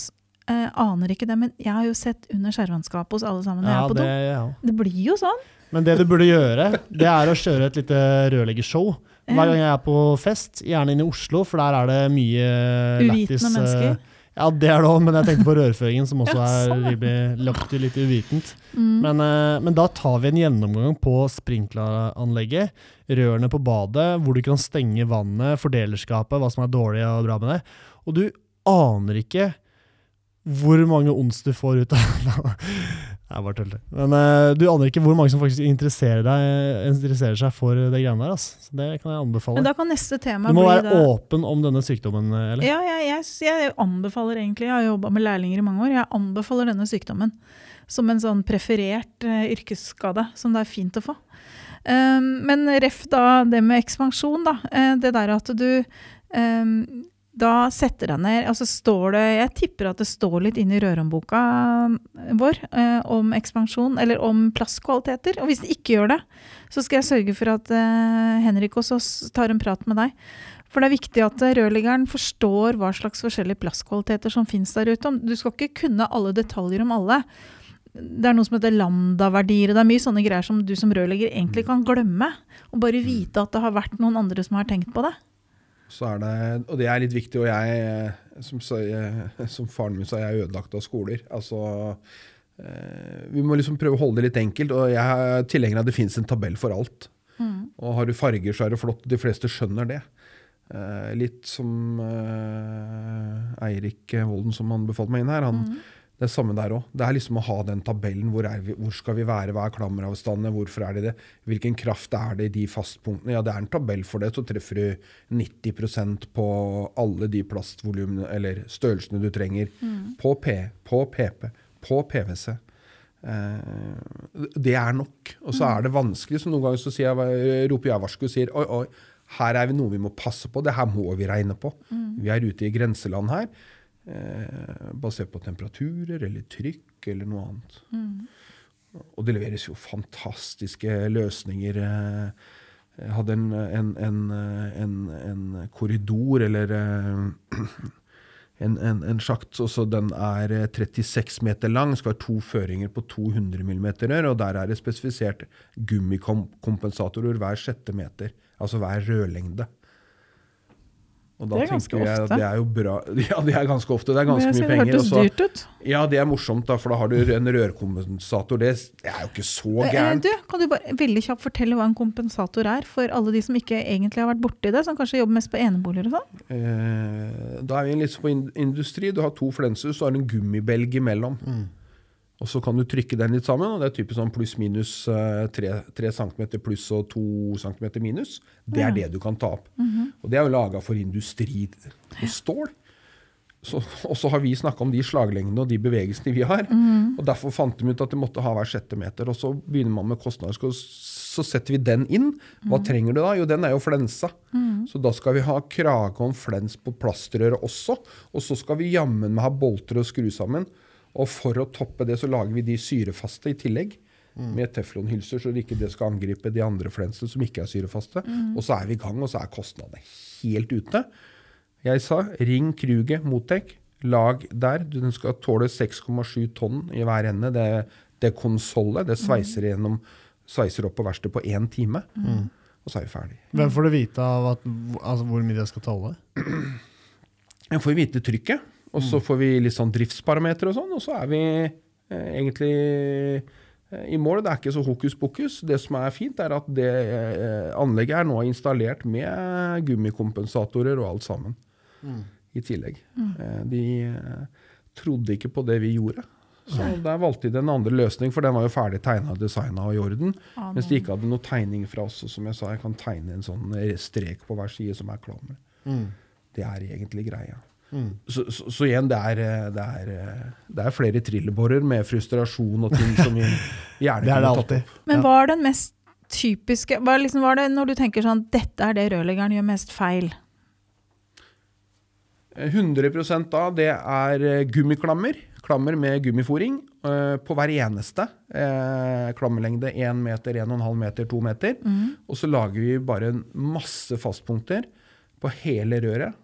eh, aner ikke det. Men jeg har jo sett under skjervannskapet hos alle sammen når jeg er på det, ja. Det blir jo sånn. Men det du burde gjøre, det er å kjøre et lite rørleggershow. Hver gang jeg er på fest, gjerne inne i Oslo, for der er det mye lættis. Uvitende eh, mennesker. Ja, det er det òg, men jeg tenkte på rørføringen, som også er sånn, lagt til litt uvitent. Mm. Men, eh, men da tar vi en gjennomgang på sprinkleranlegget, rørene på badet, hvor du kan stenge vannet, fordelerskapet, hva som er dårlig og bra med det. Og du aner ikke hvor mange ons du får ut av Jeg bare tuller. Men uh, du aner ikke hvor mange som faktisk interesserer, deg, interesserer seg for det greiene der. ass. Så det kan jeg anbefale. Men da kan neste tema Du må bli være det. åpen om denne sykdommen, eller? Ja, jeg, jeg, jeg anbefaler egentlig, jeg har jobba med lærlinger i mange år, jeg anbefaler denne sykdommen som en sånn preferert uh, yrkesskade som det er fint å få. Um, men ref da det med ekspansjon, da. Uh, det der at du um, da setter deg ned altså står det, Jeg tipper at det står litt inn i rørhåndboka vår eh, om ekspansjon, eller om plastkvaliteter. Og hvis det ikke gjør det, så skal jeg sørge for at eh, Henrik også tar en prat med deg. For det er viktig at eh, rørleggeren forstår hva slags forskjellige plastkvaliteter som finnes der ute. Du skal ikke kunne alle detaljer om alle. Det er noe som heter lambda-verdier, det er mye sånne greier som du som rørlegger egentlig kan glemme. Og bare vite at det har vært noen andre som har tenkt på det. Så er det, og det er litt viktig, og jeg, som, som faren min sa, jeg er ødelagt av skoler. Altså, eh, vi må liksom prøve å holde det litt enkelt, og jeg er tilhenger av at det finnes en tabell for alt. Og har du farger, så er det flott. De fleste skjønner det. Eh, litt som eh, Eirik Volden, som han befalte meg inn her. Han, Det er samme der òg. Det er liksom å ha den tabellen. Hvor, er vi, hvor skal vi være? Hva er klammeravstandene? Hvorfor er de det? Hvilken kraft er det i de fastpunktene? Ja, det er en tabell for det. Så treffer du 90% på alle de plastvolumene eller størrelsene du trenger. På P, på PP, på PwC. Eh, det er nok. Og så er det vanskelig. Så noen ganger så jeg, roper jeg varsko og sier oi, oi, her er vi noe vi må passe på. Det her må vi regne på. Vi er ute i grenseland her. Eh, basert på temperaturer eller trykk eller noe annet. Og det leveres jo fantastiske løsninger. eh, Jeg hadde en, en, en, en, en korridor, eller eh, en, en, en sjakt. også, så den er eh, 36 meter lang, skal ha to føringer på 200 mm og der er det spesifisert gummikompensatorer hver sjette meter. Altså hver rørlengde. Og da Det er ganske jeg at ofte. det er jo bra Ja, det er ganske ofte. Det er ganske mye penger. Det hørtes dyrt ut. ja, det er morsomt, da, for da har du en rørkompensator. Det er jo ikke så Eh, gærent. Du, kan du bare veldig kjapt fortelle hva en kompensator er, for alle de som ikke egentlig har vært borti det, som kanskje jobber mest på eneboliger og sånn? Eh, da er vi litt på industri. Du har to flenser, så har du en gummibelg imellom. Og så kan du trykke den litt sammen, og det er typisk sånn pluss-minus eh, tre centimeter pluss og to centimeter minus. Det er det du kan ta opp. Og det er jo laga for industri og stål. Så, og så har vi snakka om de slaglengdene og de bevegelsene vi har. Og Derfor fant de ut at de måtte ha hver sjette meter. Og så begynner man med kostnader. Så, så setter vi den inn. Hva trenger du da? Jo, den er jo flensa. Så da skal vi ha krage om flens på plastrøret også. Og så skal vi jammen med ha bolter og skru sammen. Og for å toppe det, så lager vi de syrefaste i tillegg. Med teflonhylser, så det ikke det skal angripe de andre flensene som ikke er syrefaste. Og så er vi i gang, og så er kostnadene helt ute. Jeg sa ring Kruget Motec. Lag der. Den skal tåle 6,7 tonn i hver ende. Det, det konsollet. Det sveiser gjennom sveiser opp på verkstedet på én time. Og så er vi ferdig. Hvem får du vite av at, altså, hvor mye det skal tåle? Jeg får vite trykket, og så får vi litt sånn driftsparameter og sånn, og så er vi eh, egentlig eh, i mål. Det er ikke så hokus pokus. Det som er fint, er at det eh, anlegget er nå installert med gummikompensatorer og alt sammen i tillegg. Eh, de eh, trodde ikke på det vi gjorde. Så der valgte de en andre løsning, for den var jo ferdig tegna, designa og i orden. Ja, Mens de ikke hadde noe tegning fra oss. Og som jeg sa, jeg kan tegne en sånn strek på hver side som er klammer. Det er egentlig greia. Så, så, så igjen, det er, eh, det, er, eh, det er flere trillebårer med frustrasjon og ting som vi gjerne er kunne tatt opp. Men hva er den mest typiske hva er liksom, hva er det Når du tenker sånn dette er det rørleggeren gjør mest feil. Eh, 100 da, det er eh, gummiklammer. Klammer med gummifòring eh, på hver eneste. Eh, klammerlengde 1 meter, 1,5 meter, 2 meter. Og så lager vi bare masse fastpunkter på hele røret.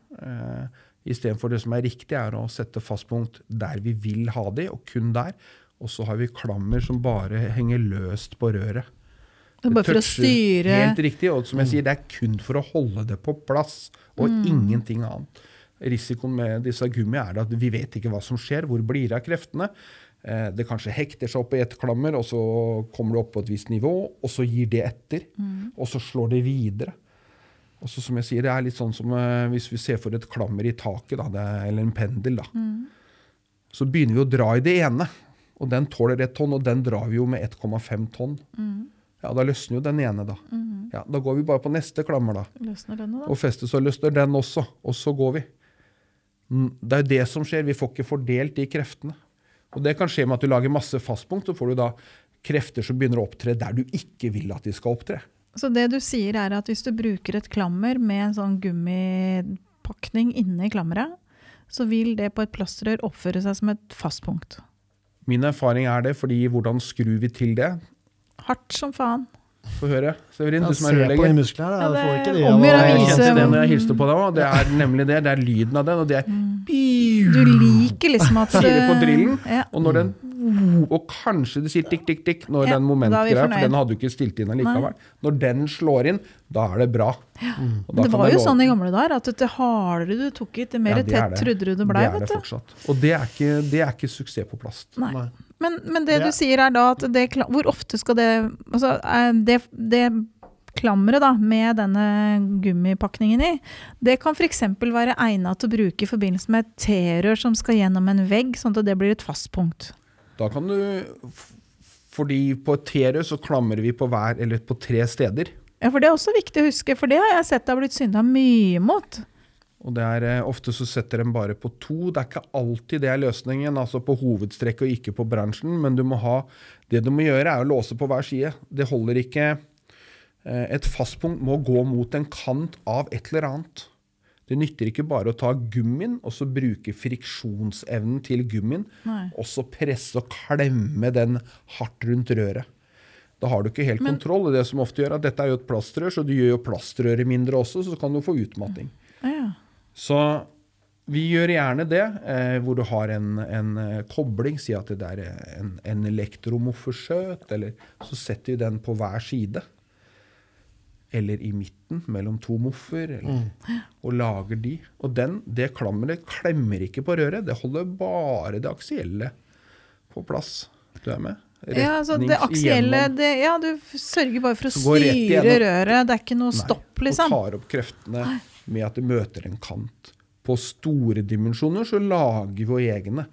Istedenfor det som er riktig, er å sette fastpunkt der vi vil ha de, og kun der. Og så har vi klammer som bare henger løst på røret. Det er bare for å styre Helt riktig. Og som jeg sier, det er kun for å holde det på plass, og ingenting annet. Risikoen med disse gummi er at vi vet ikke hva som skjer. Hvor blir det av kreftene? Eh, Det kanskje hekter seg opp i et klammer, og så kommer det opp på et visst nivå, og så gir det etter. Og så slår det videre. Og så som jeg sier, Det er litt sånn som eh, hvis vi ser for et klammer i taket, da, det er, eller en pendel. da. Så begynner vi å dra i det ene, og den tåler ett tonn, og den drar vi jo med 1,5 tonn. Ja, Da løsner jo den ene, da. Ja, Da går vi bare på neste klammer, da. Løsner denne, da. Og festet så løsner den også, og så går vi. Mm, Det er jo det som skjer, vi får ikke fordelt de kreftene. Og det kan skje med at du lager masse fastpunkt, så får du da krefter som begynner å opptre der du ikke vil at de skal opptre. Så det du sier er at hvis du bruker et klammer med en sånn gummipakning inni klammeret, så vil det på et plastrør oppføre seg som et fastpunkt. Min erfaring er det, fordi hvordan skrur vi til det? Hardt som faen. Få høre, Severin, Ja, du som er på de musklene. Ja, det, det, får det er å å- Jeg vise- kjente det når jeg hilste på deg òg. Det er nemlig det. Det er lyden av den, og det er Du liker liksom at Du det på drillen. Ja. Og når den Og kanskje det sier tikk, tikk, tikk når Ja, den momentgreia, for den hadde du ikke stilt inn allikevel. Når den slår inn, da er det bra. Ja. da det var jo sånn i gamle dager at det hardere du tok i, det mer Ja, tett det. trodde du det blei. Det er det du. fortsatt. Og det er ikke, det er ikke suksess på plast. Nei. Nei. Men, men det Det- du sier er da at det, hvor ofte skal det altså, er det, det klammeret da, med denne gummipakningen i, det kan f.eks. være egnet til å bruke i forbindelse med et T-rør som skal gjennom en vegg, sånn at det blir et fast punkt. Da kan du Fordi på et T-rør så klamrer vi på hver, eller på tre steder. Ja, for Det er også viktig å huske, for det har jeg sett det har blitt synda mye mot. Og det er, eh, Ofte så setter de bare på to. Det er ikke alltid det er løsningen, altså på hovedstrekket og ikke på bransjen. Men du må ha, det du må gjøre, er å låse på hver side. Det holder ikke eh, Et fastpunkt må gå mot en kant av et eller annet. Det nytter ikke bare å ta gummien og så bruke friksjonsevnen til gummien, Nei. og så presse og klemme den hardt rundt røret. Da har du ikke helt Men- kontroll. og Det som ofte gjør at Dette er jo et plastrør, så du gjør jo plastrøret mindre også, så kan du få utmatting. Ja. Så Vi gjør gjerne det, eh, hvor du har en, en eh, kobling. Si at det er en, en elektromoffeskjøt, eller så setter vi den på hver side. Eller i midten, mellom to moffer, eller, og lager de. Og den, det klammeret klemmer ikke på røret, det holder bare det aksielle på plass. Du er med? Ja, altså det aksielle igjennom. det, Ja, du sørger bare for å Så går rett styre røret. Det er ikke noe Nei, stopp, liksom. Og tar opp kreftene med at det møter en kant. På store dimensjoner så lager vi våre egne.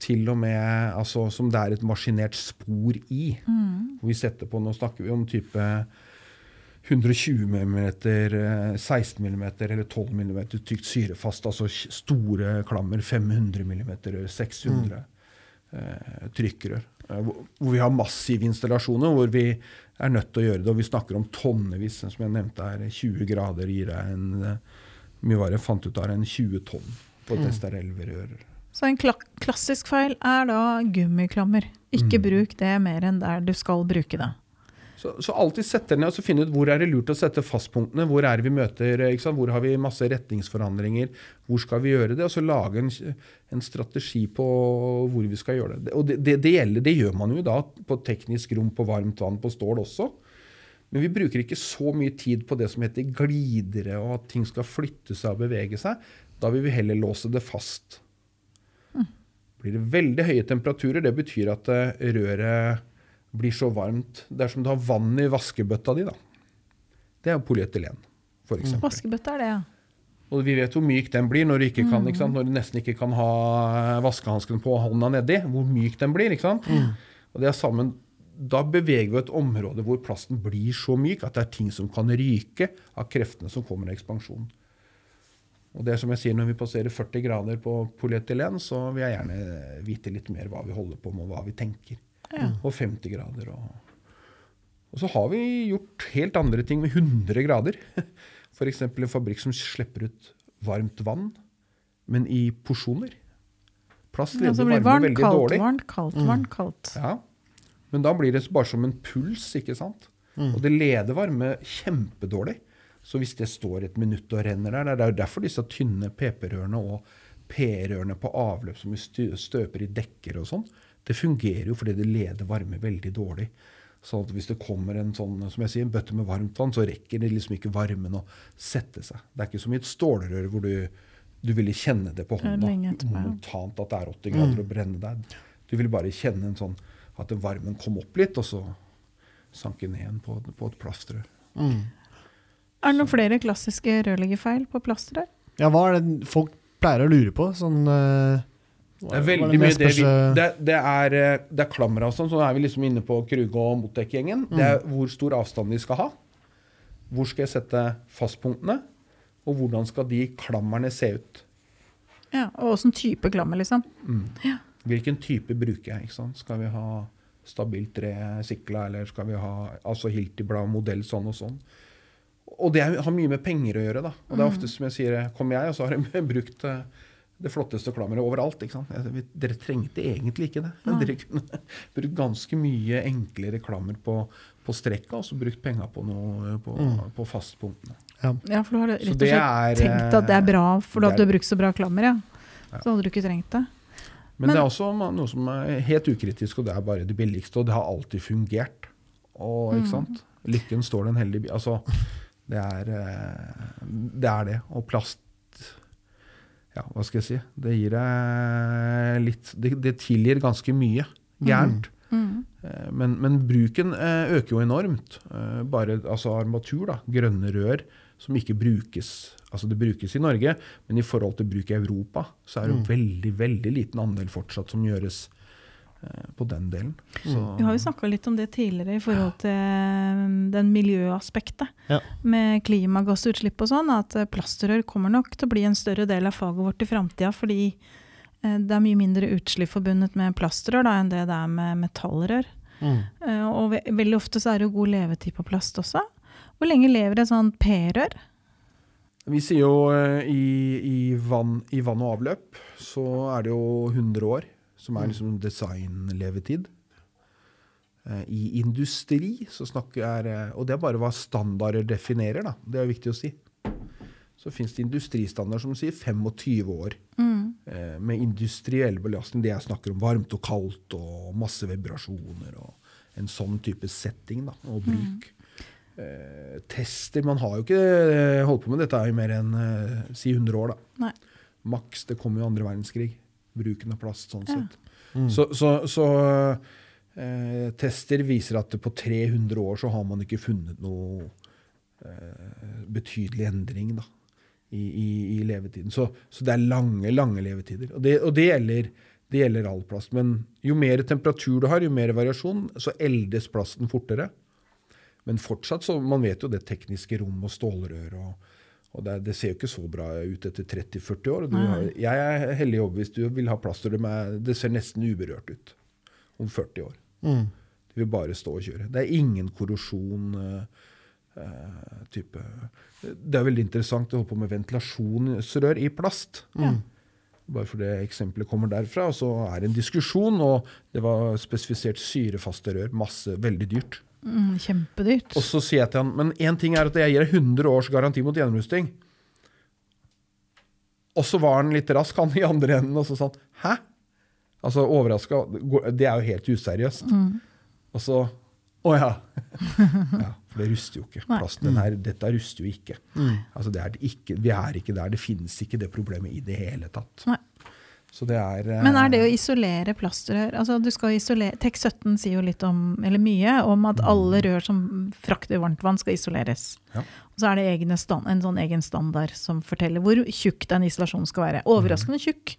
Til og med altså, som det er et maskinert spor i. Mm. Hvor vi setter på, Nå snakker vi om type 120 mm, eh, 16 mm eller 12 mm tykt syrefast. Altså store klammer. 500 mm, 600 eh, trykkrør. Eh, hvor, vi har massive installasjoner hvor vi er nødt til å gjøre det. Og vi snakker om tonnevis. Som jeg nevnte her, 20 grader gir deg en eh, mye var det fant ut av en 20 tonn på et STRL-rør. Så en kla klassisk feil er da gummiklammer. Ikke Mm. bruk det mer enn der du skal bruke det. Så, så alltid sette ned og så finne ut hvor er det lurt å sette fastpunktene. Hvor er vi møter, hvor har vi masse retningsforandringer, hvor skal vi gjøre det? Og så lage en, en strategi på hvor vi skal gjøre det. Og det, det, det, gjelder, det gjør man jo da på teknisk rom på varmt vann på stål også. Men vi bruker ikke så mye tid på det som heter glidere, og at ting skal flytte seg og bevege seg. Da vil vi heller låse det fast. Blir det veldig høye temperaturer, det betyr at eh, røret blir så varmt. Det er som du har vann i vaskebøtta di. da. Det er jo polyetylen, f.eks. eksempel. Vaskebøtte er det, ja. Og vi vet hvor myk den blir når du, ikke kan, ikke sant? når du nesten ikke kan ha vaskehansken på hånda nedi. Hvor myk den blir. ikke sant? Og det er sammen, Da beveger vi et område hvor plasten blir så myk at det er ting som kan ryke av kreftene som kommer i ekspansjon. Og det er som jeg sier, Når vi passerer 40 grader på polyetylen, så vil jeg gjerne vite litt mer hva vi holder på med, og hva vi tenker. Ja. Og 50 grader. Og, og så har vi gjort helt andre ting med 100 grader. F.eks. en fabrikk som slipper ut varmt vann, men i porsjoner. Plast leder ja, varme varmt, veldig kaldt, dårlig. varmt, kaldt, varmt, kaldt. Ja. Men da blir det bare som en puls, ikke sant? Og det leder varme kjempedårlig. Så hvis det står et minutt og renner der, det er derfor disse tynne PP-rørene og P-rørene på avløp som vi støper i dekker og sånn, det fungerer jo fordi det leder varme veldig dårlig. Så at hvis det kommer en sånn, som jeg sier, en bøtte med varmt vann, så rekker det liksom ikke varmen å sette seg. Det er ikke som i et stålrør hvor du, du ville kjenne det på Det hånda etterpå, momentant at det er 80 grader og brenne deg. Du ville bare kjenne en sånn, at varmen kom opp litt, og så sank den ned igjen på, på et plastrør. Er det noen flere klassiske rørleggerfeil på plastrør? Ja, hva er det folk pleier å lure på? Sånn eh, Det er veldig det mye det vi Det, det er, eh, det er sånn. så nå er vi liksom inne på Krüge og Motec-gjengen. Det er hvor stor avstand de skal ha. Hvor skal jeg sette fastpunktene? Og hvordan skal de klammerne se ut? Ja, og åssen type klammer, liksom? Hvilken type bruker jeg? ikke sant? Skal vi ha stabilt tre sikla, eller skal vi ha altså Hiltiblad modell sånn og sånn? Og det har mye med penger å gjøre. da. Og det er ofte som jeg sier, kommer jeg, og så har jeg brukt eh, det flotteste klammeret overalt. ikke sant? Dere trengte egentlig ikke det. Dere kunne brukt ganske mye enklere klammer på, på strekka, og så brukt penger på, noe, på, på fastpunktene. Ja, for du har rett og slett er, tenkt at det er bra, for at du er- har brukt så bra klammer, ja. Ja. Så hadde du ikke trengt det. Men, Men- det er også noe som er helt ukritisk, og det er bare det billigste. Og det har alltid fungert. Og, ikke sant? Lykken står den heldige bi... Altså, det er, eh, det er det. Og plast Ja, hva skal jeg si? Det gir deg litt Det, det tilgir ganske mye gærent. Mm. Mm. Men, men bruken eh, øker jo enormt. Eh, Bare altså armatur, da, grønne rør, som ikke brukes Altså det brukes i Norge, men i forhold til bruk i Europa, så er det mm. veldig veldig liten andel fortsatt som gjøres eh, på den delen. Så, Vi har jo snakka litt om det tidligere i forhold til um, den miljøaspektet Ja. med klimagassutslipp og sånn, at eh, plastrør kommer nok til å bli en større del av faget vårt i framtida, fordi eh, det er mye mindre utslipp forbundet med plastrør da, enn det det er med metallrør. Mm. Eh, Og ve veldig ofte så er det jo god levetid på plast også. Hvor lenge lever et sånt P-rør? Vi sier jo eh, i, i, vann, i vann og avløp så er det jo 100 år som er liksom designlevetid. Eh, I industri så snakker jeg Og det er bare hva standarder definerer, da. Det er viktig å si. Så fins det industristandarder som sier 25 år Mm. eh, med industriell belastning. Det jeg snakker om varmt og kaldt og masse vibrasjoner og en sånn type setting da, og bruk. Eh, tester Man har jo ikke eh, holdt på med dette i mer enn eh, si 100 år. da. Maks. Det kom jo andre verdenskrig. Bruken av plast sånn Ja. sett. Så, så, så eh, tester viser at på 300 år så har man ikke funnet noe eh, betydelig endring da, i, i, i levetiden. Så, så det er lange, lange levetider. Og det, og det gjelder det gjelder all plast. Men jo mer temperatur du har, jo mer variasjon, så eldes plasten fortere. Men fortsatt, så man vet jo det tekniske rom og stålrør og, og det, det ser jo ikke så bra ut etter 30-40 år. Du, jeg er hellig overbevist. Du vil ha plastrør med Det ser nesten uberørt ut om 40 år. Mm. Det vil bare stå og kjøre. Det er ingen korrosjon. eh, type. Det er veldig interessant å holde på med ventilasjonsrør i plast. Mm. Bare fordi eksempelet kommer derfra. Og så er det en diskusjon, og det var spesifisert syrefaste rør. Masse, veldig dyrt. Mm, kjempedyrt. Og så sier jeg til han men én ting er at jeg gir deg 100 års garanti mot gjennomrusting. Og så var han litt rask, han i andre enden, og så sa han hæ? Altså overraska. Det er jo helt useriøst. Mm. Og så Å ja. ja. For det ruster jo ikke. Plasten den her, dette ruster jo ikke. Mm. Altså det er ikke. Vi er ikke der. Det finnes ikke det problemet i det hele tatt. Nei. Så det er eh, Men er det å isolere plastrør altså du skal isolere, TEK17 sier jo litt om, eller mye, om at alle rør som frakter varmtvann skal isoleres. Ja. Og så er det stand, en sånn egen standard som forteller hvor tjukk den isolasjonen skal være. Overraskende tjukk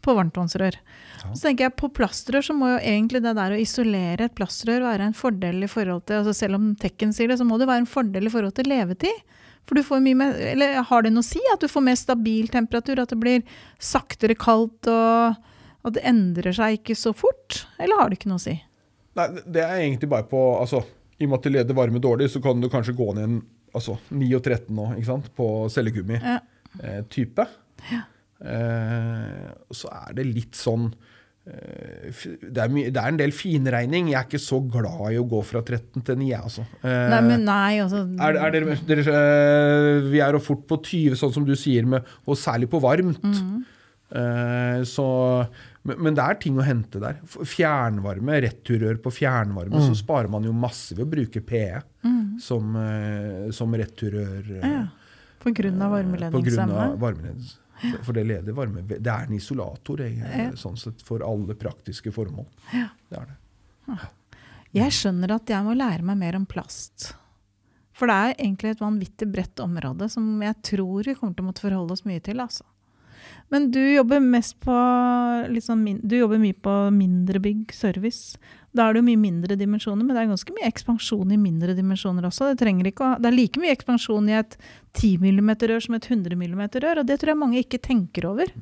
på varmtvannsrør. Ja. Så tenker jeg På plastrør så må jo egentlig det der å isolere et plastrør være en fordel i forhold til altså Selv om Tekken sier det, så må det være en fordel i forhold til levetid. For du får mye mer, eller Har det noe å si at du får mer stabil temperatur? At det blir saktere kaldt og at det endrer seg ikke så fort? Eller har det ikke noe å si? Nei, det er egentlig bare på altså, I og med at det leder varme dårlig, så kan du kanskje gå ned en altså, 9 og 13 nå, ikke sant, på cellegummi-type. Eh, så er det litt sånn eh, det, er det er en del finregning. Jeg er ikke så glad i å gå fra 13 til 9, jeg, altså. Eh, Nei, men nei, altså er, er dere, dere, eh, vi er jo fort på 20, sånn som du sier, med, og særlig på varmt. Eh, så, men, men det er ting å hente der. Fjernvarme, returrør på fjernvarme, så sparer man jo masse ved å bruke PE som, eh, som returrør. eh, ja, På grunn av varmeledningsevne? For det leder varme. Det er en isolator eh, sånn sett, for alle praktiske formål. Det er det. Jeg skjønner at jeg må lære meg mer om plast. For det er egentlig et vanvittig bredt område som jeg tror vi kommer til å måtte forholde oss mye til. Altså. Men du jobber mest på min, Du jobber mye på mindre bygg, service. Da er det jo mye mindre dimensjoner, men det er ganske mye ekspansjon i mindre dimensjoner også. Det, ikke å, det er like mye ekspansjon i et 10 mm-rør som et 100 mm-rør, og det tror jeg mange ikke tenker over.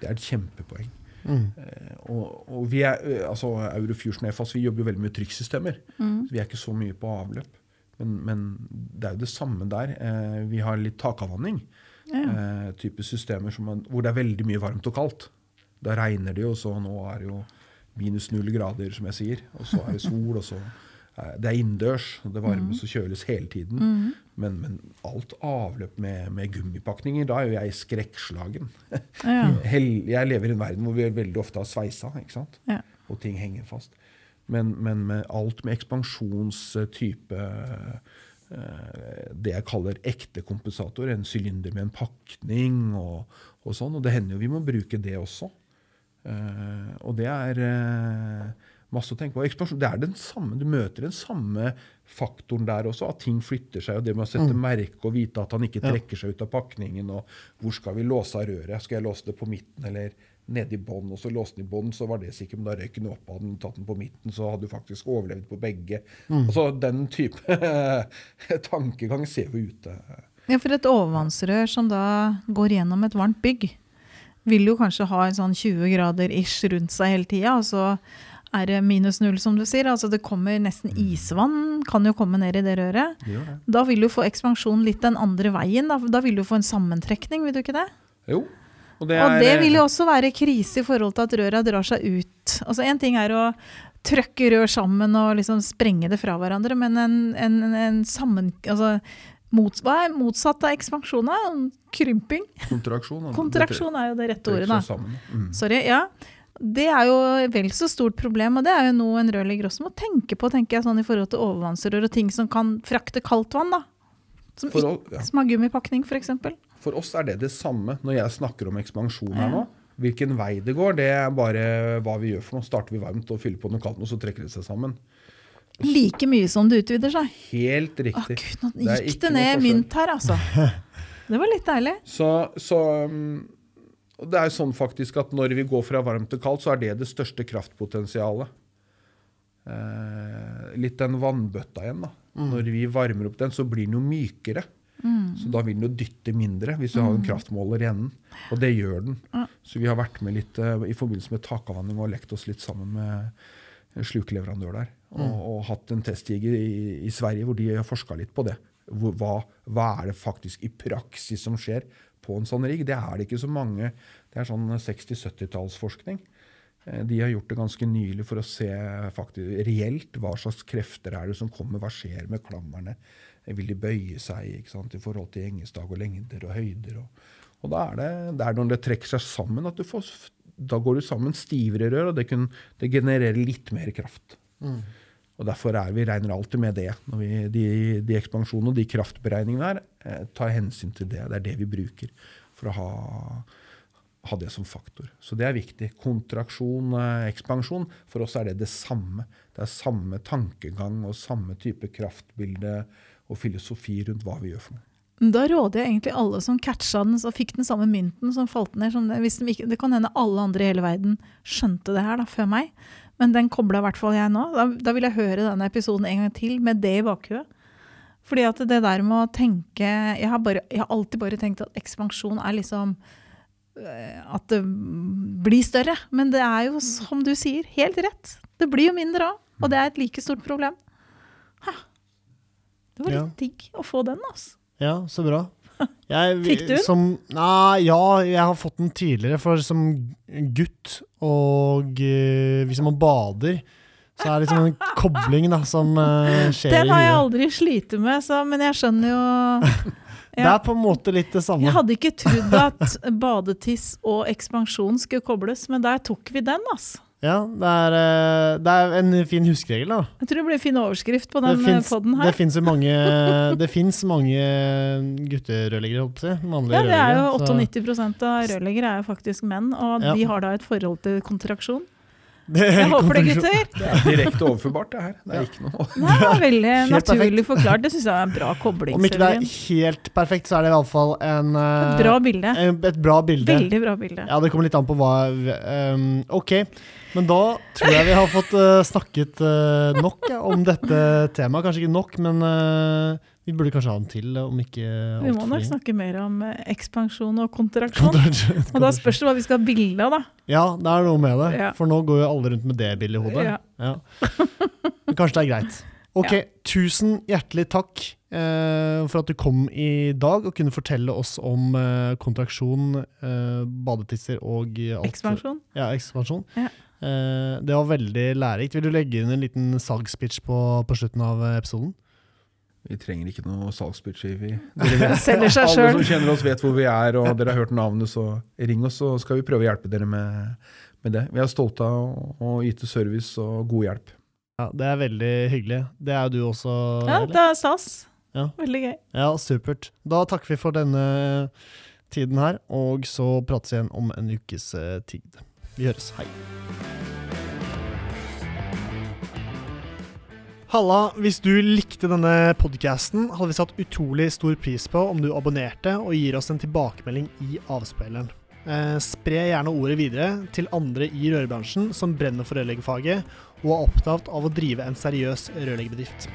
Det er et kjempepoeng. Mm. Eh, Og, og vi er, eh, altså Eurofusion EFAS vi jobber jo veldig med trykksystemer. Mm. Så vi er ikke så mye på avløp. Men, men det er jo det samme der. Eh, vi har litt takavvanning. Ja. Eh, type systemer som man, hvor det er veldig mye varmt og kaldt. Da regner det jo, så nå er det jo minus null grader, som jeg sier. Og så er det sol, og så Det er innendørs, det varmes og kjøles hele tiden. Mm. Men, men alt avløp med, med gummipakninger, da er jo jeg skrekkslagen. Ja. Jeg lever i en verden hvor vi veldig ofte har sveisa, ikke sant? Ja. og ting henger fast. Men, men med alt med ekspansjonstype eh, Det jeg kaller ekte kompensator, en sylinder med en pakning og, og sånn. Og det hender jo vi må bruke det også. Eh, og det er eh, masse å tenke på. Ekspansjon, det er den samme, Du møter den samme faktoren der også, at ting flytter seg. og Det med å sette merke og vite at han ikke trekker seg ut av pakningen. og Hvor skal vi låse av røret? Skal jeg låse det på midten eller nede i bånn? Og så låse den i bånn, så var det sikkert, men da røyk den opp. Hadde den tatt den på midten, så hadde du faktisk overlevd på begge. Altså Den type tankegang ser vi ute. Ja, for et overvannsrør som da går gjennom et varmt bygg, vil jo kanskje ha en sånn 20 grader ish rundt seg hele tida, og så er det minus null, som du sier. Altså det kommer nesten isvann, kan jo komme ned i det røret. Gjør det. Da vil du få ekspansjon litt den andre veien. Da, da vil du få en sammentrekning, vil du ikke det? Jo. Og det, Og er, det vil jo også være krise i forhold til at røra drar seg ut. Altså Én ting er å trøkke rør sammen og liksom sprenge det fra hverandre, men en, en, en sammen... Altså, Mot, hva er motsatt av ekspansjon? Krymping? Kontraksjon. Kontraksjon er jo det rette ordet, da. Mm. Sorry. Ja. Det er jo vel så stort problem, og det er jo noe en rørlegger også må tenke på, tenker jeg, sånn i forhold til overvannsrør og ting som kan frakte kaldt vann, da. Som, For, ikke, ja. som har gummipakning, f.eks. For oss er det det samme når jeg snakker om ekspansjon her nå. Hvilken vei det går, det er bare hva vi gjør for noe. Starter vi varmt og fyller på noe kaldt, og så trekker det seg sammen. Like mye som det utvider seg. Helt Å riktig. gud, nå gikk det, det ned mynt her, altså. Det var litt deilig. Så, så um, det er sånn faktisk at når vi går fra varmt til kaldt, så er det det største kraftpotensialet. Eh, litt den vannbøtta igjen. da. Når vi varmer opp den, så blir den jo mykere. Så da vil den jo dytte mindre hvis du har en kraftmåler i enden. Og det gjør den. Så vi har vært med litt eh, i forbindelse med takavvanning og lekt oss litt sammen med slukeleverandør slukleverandør der. Og, og hatt en testjeger i, i Sverige hvor de har forska litt på det. Hva, hva er det faktisk i praksis som skjer på en sånn rigg? Det er det ikke så mange. Det er sånn 60-70-tallsforskning. Eh, De har gjort det ganske nylig for å se faktisk reelt hva slags krefter er det som kommer. Hva skjer med klammerne? Vil de bøye seg sant, i forhold til gjengestag og lengder og høyder? Og, og da er det, det er når det trekker seg sammen, at du får, da går du sammen stivere rør, og det, kun, det genererer litt mer kraft. Og Derfor er vi, regner alltid med det. Når vi, de, de ekspansjonene og de kraftberegningene her eh, tar hensyn til det. Det er det vi bruker for å ha, ha det som faktor. Så det er viktig. Kontraksjon, eh, ekspansjon, for oss er det det samme. Det er samme tankegang og samme type kraftbilde og filosofi rundt hva vi gjør for noe. Da råder jeg egentlig alle som catcha den og fikk den samme mynten som falt ned. Som det, det kan hende alle andre i hele verden skjønte det her da, før meg. Men den kobla i hvert fall jeg nå. Da, da vil jeg høre denne episoden en gang til med det i bakhuet. Fordi at det der med å tenke Jeg har, bare, jeg har alltid bare tenkt at ekspansjon er liksom øh, At det blir større. Men det er jo, som du sier, helt rett. Det blir jo mindre òg. Og det er et like stort problem. Ha. Det var litt Ja. digg å få den, altså. Ja, så bra. Jeg, Fikk du den? Som, nei, ja, jeg har fått den tidligere. For som gutt, og uh, hvis man bader, så er det liksom en kobling da, som uh, skjer Den har jeg aldri slitt med, så, men jeg skjønner jo Det er på en måte litt det samme. Jeg hadde ikke trodd at badetiss og ekspansjon skulle kobles, men der tok vi den, altså. Ja, det er, eh, det er en fin huskeregel, da. Jeg tror det blir en fin overskrift på den poden det her. mange Det fins mange gutterørleggere, holdt på å si. Mannlige Ja, det er jo rørleggere, så- av rørleggere er faktisk menn, og Ja. de har da et forhold til kontraksjon. Det Jeg håper det, gutter. Det er direkte overførbart, det her. Det er ikke noe Nei, det var veldig naturlig forklart. Det syns jeg er en bra kobling. Om ikke det er helt perfekt, så er det i hvert fall en, eh, Et bra bilde. et bra bilde. Veldig bra bilde. Ja, det kommer litt an på hva um, Ok, men da tror jeg vi har fått uh, snakket uh, nok ja, om dette temaet. Kanskje ikke nok, men eh, vi burde kanskje ha den til, eh, om ikke Vi må nok snakke mer om eh, ekspansjon og kontraksjon. Og da spørs det hva vi skal ha bilde av, da. Ja, det er noe med det. Ja. For nå går jo alle rundt med det bildet i hodet. Ja. Ja. Men kanskje det er greit. Ok, tusen hjertelig takk eh, for at du kom i dag og kunne fortelle oss om eh, kontraksjon, eh, badetisser og alt. Ekspansjon. Ja, ekspansjon. Eh, det var veldig lærerikt. Vil du legge inn en liten salgspitch på, på slutten av episoden? Vi trenger ikke noe salgspitch. Vi, dere vet, Selger seg alle som kjenner oss, vet hvor vi er, og dere har hørt navnet, så ring oss, så skal vi prøve å hjelpe dere med, med det. Vi er stolte av å- å yte service og god hjelp. Ja, Det er veldig hyggelig. Det er jo du også. Ja, det er stas. Ja. Veldig gøy. Ja, supert. Da takker vi for denne tiden her, og så prates vi igjen om en ukes eh, tid. Vi høres. Hei. Halla, hvis du likte denne podcasten, hadde vi satt utrolig stor pris på om du abonnerte og gir oss en tilbakemelding i avspilleren. Eh, spre gjerne ordet videre til andre i rørbransjen som brenner for rørleggerfaget og er opptatt av å drive en seriøs rørleggerbedrift.